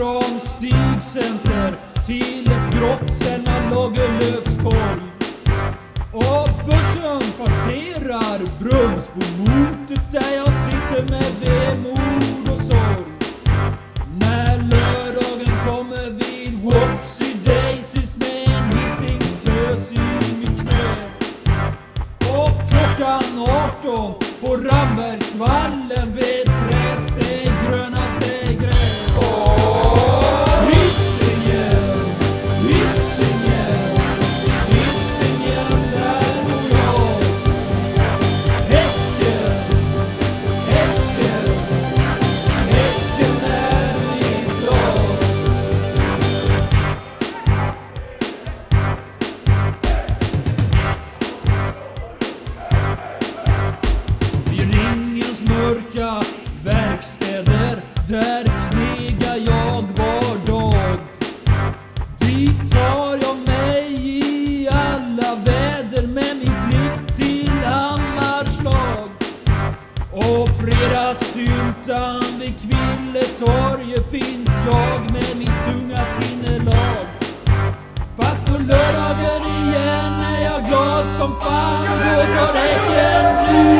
Från Stigcenter till ett grått Selma Lagerlöfstorg. Och bussen passerar Brunnsbomotet där jag sitter med vemod och sorg. När lördagen kommer vid Whoopsie Daisies med en Hisingstös i mitt knä. Och klockan 18 på Rambergsvallen beträds syltan vid Kvilletorget finns jag med mitt tunga sinnelag. Fast på lördagen igen är jag glad som fan. Då tar